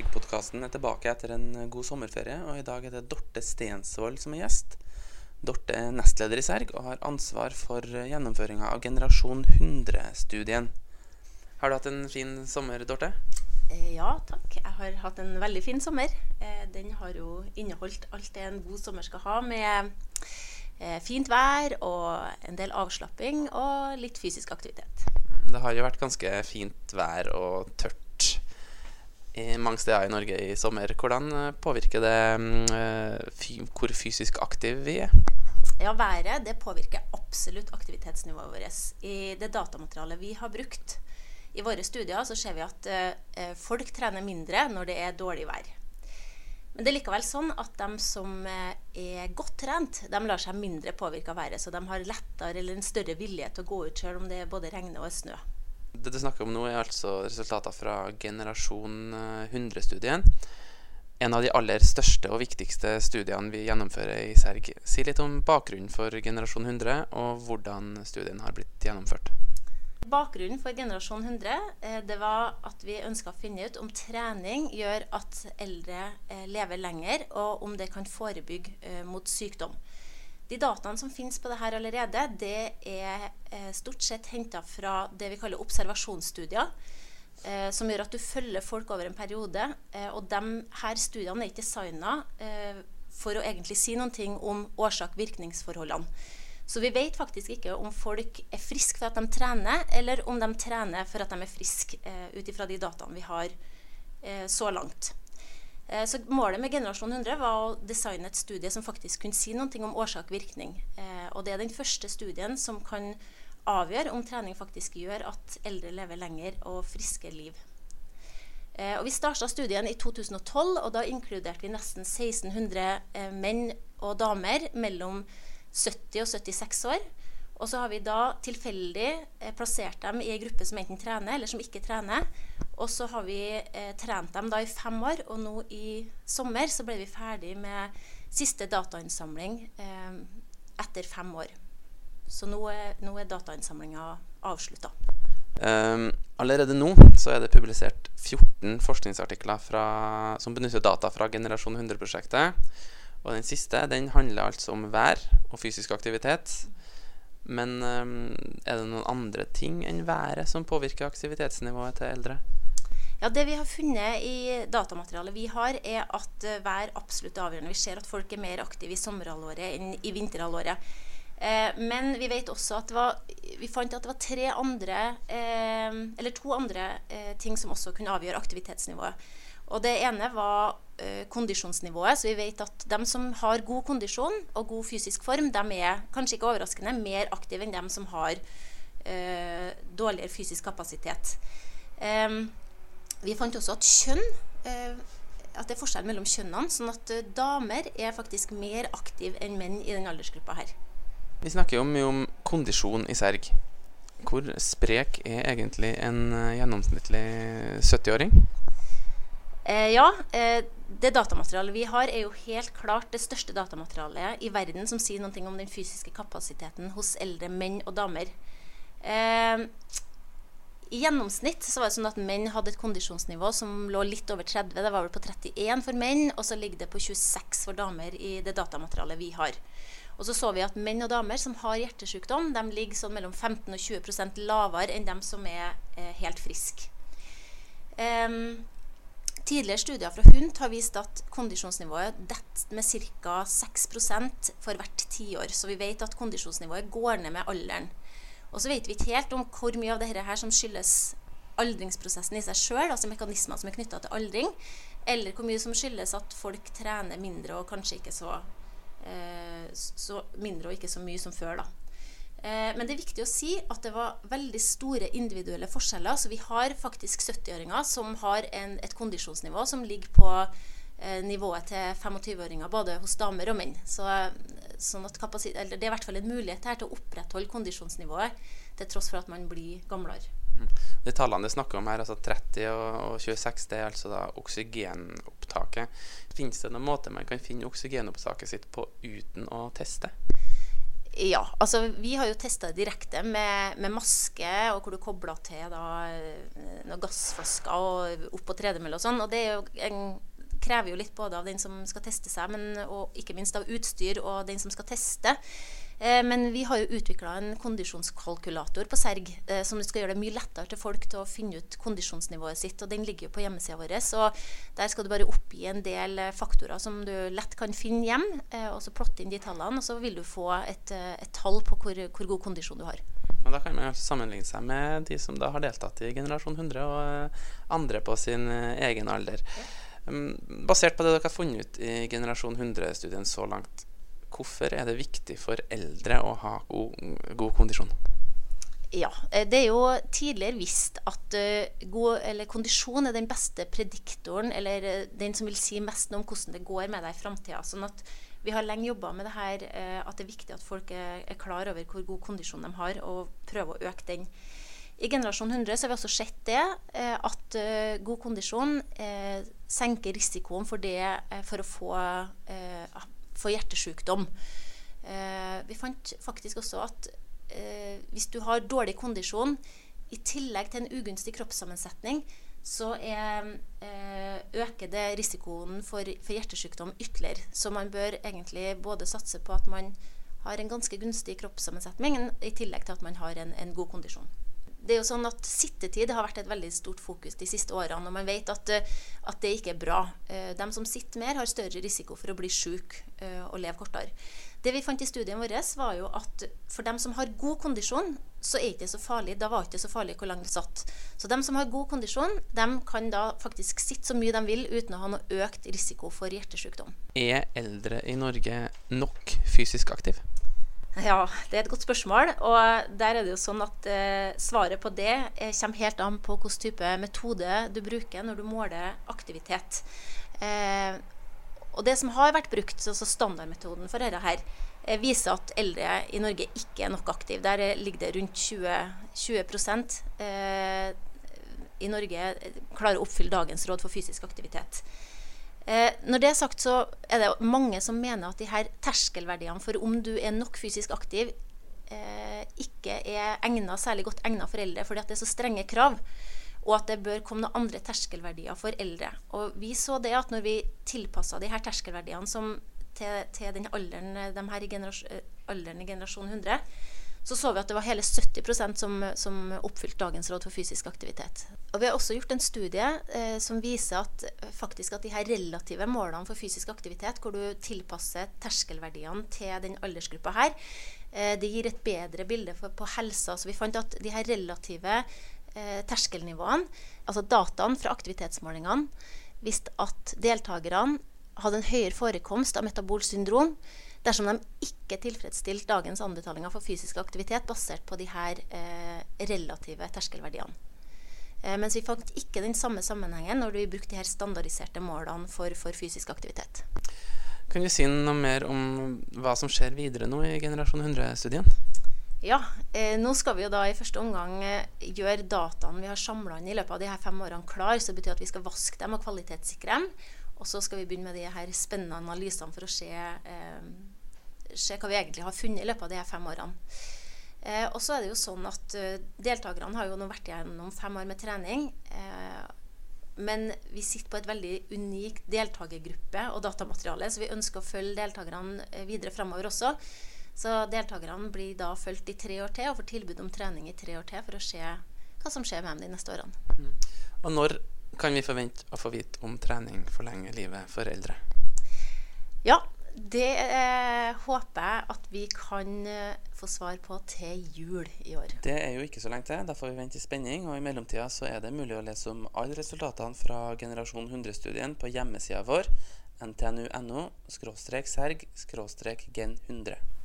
Serg-podkasten er tilbake etter en god sommerferie, og i dag er det Dorte Stensvold som er gjest. Dorte er nestleder i Serg og har ansvar for gjennomføringa av Generasjon 100-studien. Har du hatt en fin sommer, Dorte? Eh, Ja, takk. Jeg har hatt en veldig fin sommer. Eh, Den har jo inneholdt alt det en god sommer skal ha, med eh, fint vær og en del avslapping og litt fysisk aktivitet. Det har jo vært ganske fint vær og tørt mange steder i Norge i sommer. Hvordan eh, påvirker det mm, eh, hvor fysisk aktive vi er? Ja, været det påvirker absolutt aktivitetsnivået vårt. I det datamaterialet vi har brukt i våre studier, så ser vi at eh, folk trener mindre når det er dårlig vær. Men det er likevel sånn at de som eh, er godt trent, de lar seg mindre påvirke av været. Så de har lettere eller en større vilje til å gå ut selv om det både regner og er snø. Det du snakker om nå, er altså resultater fra Generasjon eh, 100-studien. En av de aller største og viktigste studiene vi gjennomfører i Serg. Si litt om bakgrunnen for Generasjon 100, og hvordan studien har blitt gjennomført. Bakgrunnen for Generasjon 100 eh, det var at vi ønska å finne ut om trening gjør at eldre eh, lever lenger, og om det kan forebygge eh, mot sykdom. De dataene som finnes på dette allerede, det er eh, stort sett henta fra det vi kaller observasjonsstudier. Eh, som gjør at du følger folk over en periode. Eh, og de her studiene er ikke designa eh, for å egentlig si noen ting om årsak-virkningsforholdene. Så vi vet faktisk ikke om folk er friske for at de trener, eller om de trener for at de er friske, eh, ut ifra de dataene vi har eh, så langt. Eh, så målet med Generasjon 100 var å designe et studie som faktisk kunne si noe om årsak-virkning. Eh, og det er den første studien som kan avgjøre om trening faktisk gjør at eldre lever lenger og friskere liv. Eh, og vi starta studien i 2012, og da inkluderte vi nesten 1600 eh, menn og damer mellom 70 og 76 år. Og så har vi da tilfeldig eh, plassert dem i ei gruppe som enten trener, eller som ikke trener. Og så har vi eh, trent dem da i fem år, og nå i sommer så ble vi ferdig med siste datainnsamling eh, etter fem år. Så nå er, nå er datainnsamlinga avslutta. Um, allerede nå så er det publisert 14 forskningsartikler fra, som benytter data fra Generasjon 100-prosjektet. Og den siste den handler altså om vær og fysisk aktivitet. Men um, er det noen andre ting enn været som påvirker aktivitetsnivået til eldre? Ja, Det vi har funnet i datamaterialet vi har, er at eh, vær absolutt er avgjørende. Vi ser at folk er mer aktive i sommerhalvåret enn i vinterhalvåret. Eh, men vi vet også at var, vi fant at det var tre andre, eh, eller to andre ting som også kunne avgjøre aktivitetsnivået. Og Det ene var eh, kondisjonsnivået. Så vi vet at de som har god kondisjon og god fysisk form, de er kanskje ikke overraskende mer aktive enn de som har eh, dårligere fysisk kapasitet. Eh, vi fant også at kjønn eh, At det er forskjell mellom kjønnene. Sånn at eh, damer er faktisk mer aktive enn menn i den aldersgruppa her. Vi snakker jo mye om kondisjon i Serg. Hvor sprek er egentlig en gjennomsnittlig 70-åring? Eh, ja, eh, det datamaterialet vi har, er jo helt klart det største datamaterialet i verden som sier noe om den fysiske kapasiteten hos eldre menn og damer. Eh, I gjennomsnitt så var det sånn at menn hadde et kondisjonsnivå som lå litt over 30. Det var vel på 31 for menn, og så ligger det på 26 for damer i det datamaterialet vi har. Og så så vi at menn og damer som har hjertesykdom, de ligger sånn mellom 15 og 20% lavere enn dem som er eh, helt friske. Em, Tidligere studier fra HUNT har vist at kondisjonsnivået detter med ca. 6% for hvert tiår. Så vi vet at kondisjonsnivået går ned med alderen. Og så vet vi ikke helt om hvor mye av dette her som skyldes aldringsprosessen i seg sjøl, altså mekanismer som er knytta til aldring, eller hvor mye som skyldes at folk trener mindre og kanskje ikke så, eh, så mindre og ikke så mye som før. da. Eh, Men det er viktig å si at det var veldig store individuelle forskjeller. Så vi har faktisk 70-åringer som har en, et kondisjonsnivå som ligger på eh, nivået til 25-åringer, både hos damer og menn. Så, sånn det er i hvert fall en mulighet her til å opprettholde kondisjonsnivået til tross for at man blir gamlere. De tallene det snakker om her, altså 30 og, og 26, det er altså da oksygenopptaket. Finnes det noen måte man kan finne oksygenopptaket sitt på uten å teste? Ja. altså Vi har jo testa direkte med, med, maske, og hvor du kobler til da, eh, noen gassflasker og opp på tredemølle og sånn. og det jo en, krever jo litt både av den som skal teste seg, men, og ikke minst av utstyr og den som skal teste. Eh, men vi har jo utvikla en kondisjonskalkulator på Serg eh, som skal gjøre det mye lettere til folk til å finne ut kondisjonsnivået sitt. og Den ligger jo på hjemmesida vår. og Der skal du bare oppgi en del eh, faktorer som du lett kan finne hjem. og Så plotte inn de tallene, og så vil du få et, et tall på hvor, hvor, god kondisjon du har. Men Da kan man altså sammenligne seg med de som da har deltatt i Generasjon 100, og andre på sin egen alder. Mm, basert på det dere har funnet ut i Generasjon 100-studien så langt, Hvorfor er det viktig for eldre å ha god, god kondisjon? Ja, eh, Det er jo tidligere visst at uh, god, kondisjon er den beste prediktoren, eller uh, den som vil si mest om hvordan det går med deg i framtida. Sånn at vi har lenge jobba med det her, at det er viktig at folk er, er, klar over hvor god kondisjon de har, og prøver å øke den. I generasjon 100 så har vi også sett det, at god kondisjon senker risikoen for det for å få for hjertesykdom. Eh, vi fant faktisk også at eh, hvis du har dårlig kondisjon i tillegg til en ugunstig kroppssammensetning, så er, eh, øker det risikoen for, for, hjertesykdom ytterligere. Så man bør egentlig både satse på at man har en ganske gunstig kroppssammensetning, i tillegg til at man har en, en god kondisjon det er jo sånn at Sittetid har vært et veldig stort fokus de siste årene. Og man vet at, eh, at det ikke er bra. Eh, de som sitter mer, har større risiko for å bli syk eh, og leve kortere. Det vi fant i studien vår, var jo at for dem som har god kondisjon, så er det ikke så farlig. Da var det ikke så farlig hvor lenge de satt. Så dem som har god kondisjon, de kan da faktisk sitte så mye de vil uten å ha noe økt risiko for hjertesykdom. Er eldre i Norge nok fysisk aktiv? Ja, det er et godt spørsmål. Og der er det jo sånn at eh, svaret på det eh, kommer helt an på hvilken type metode du bruker når du måler aktivitet. Eh, og det som har vært brukt, altså standardmetoden for dette her, viser at eldre i Norge ikke er nok aktive. Der ligger det rundt 20, 20 eh, i Norge klarer å oppfylle dagens råd for fysisk aktivitet. Eh, når det er sagt, så er det mange som mener at de her terskelverdiene for om du er nok fysisk aktiv, eh, ikke er egnet, særlig godt egnet for eldre, fordi at det er så strenge krav. Og at det bør komme noen andre terskelverdier for eldre. Og vi så det at når vi tilpassa de her terskelverdiene som, til, til den alderen, de her i generasjon, alderen i generasjon 100, så så vi at det var hele 70 som, som oppfylte dagens råd for fysisk aktivitet. Og Vi har også gjort en studie eh, som viser at faktisk at de her relative målene for fysisk aktivitet, hvor du tilpasser terskelverdiene til den aldersgruppa her, eh, det gir et bedre bilde for, på helsa. Så vi fant at de her relative eh, terskelnivåene, altså dataene fra aktivitetsmålingene, viste at deltakerne hadde en høyere forekomst av metabolsyndrom, syndrom dersom de ikke tilfredsstilte dagens anbefalinger for fysisk aktivitet basert på de her eh, relative terskelverdiene. Eh, mens vi fant ikke den samme sammenhengen når vi brukte de her standardiserte målene for, for fysisk aktivitet. Kan du si noe mer om hva som skjer videre nå i Generasjon 100-studien? Ja, eh, nå skal vi jo da i første omgang eh, gjøre dataene vi har samla inn i løpet av de her fem årene klar. Så det betyr at vi skal vaske dem og kvalitetssikre dem. Og så skal vi begynne med de her spennende analysene for å se, eh, se hva vi egentlig har funnet i løpet av de her fem årene. Eh, og så er det jo sånn at uh, Deltakerne har jo nå vært gjennom fem år med trening. Eh, men vi sitter på et veldig unikt deltakergruppe og datamateriale, så vi ønsker å følge deltakerne eh, videre fremover også. Så deltakerne blir da fulgt i tre år til og får tilbud om trening i tre år til for å se hva som skjer med dem de neste årene. Mm. Og når kan vi forvente å få vite om trening forlenger livet for eldre? Ja, det eh, håper jeg at vi kan eh, få svar på til jul i år. Det er jo ikke så lenge til. Da får vi vente i spenning. Og i mellomtida så er det mulig å lese om alle resultatene fra Generasjon 100-studien på hjemmesida vår ntnu.no serg gen 100.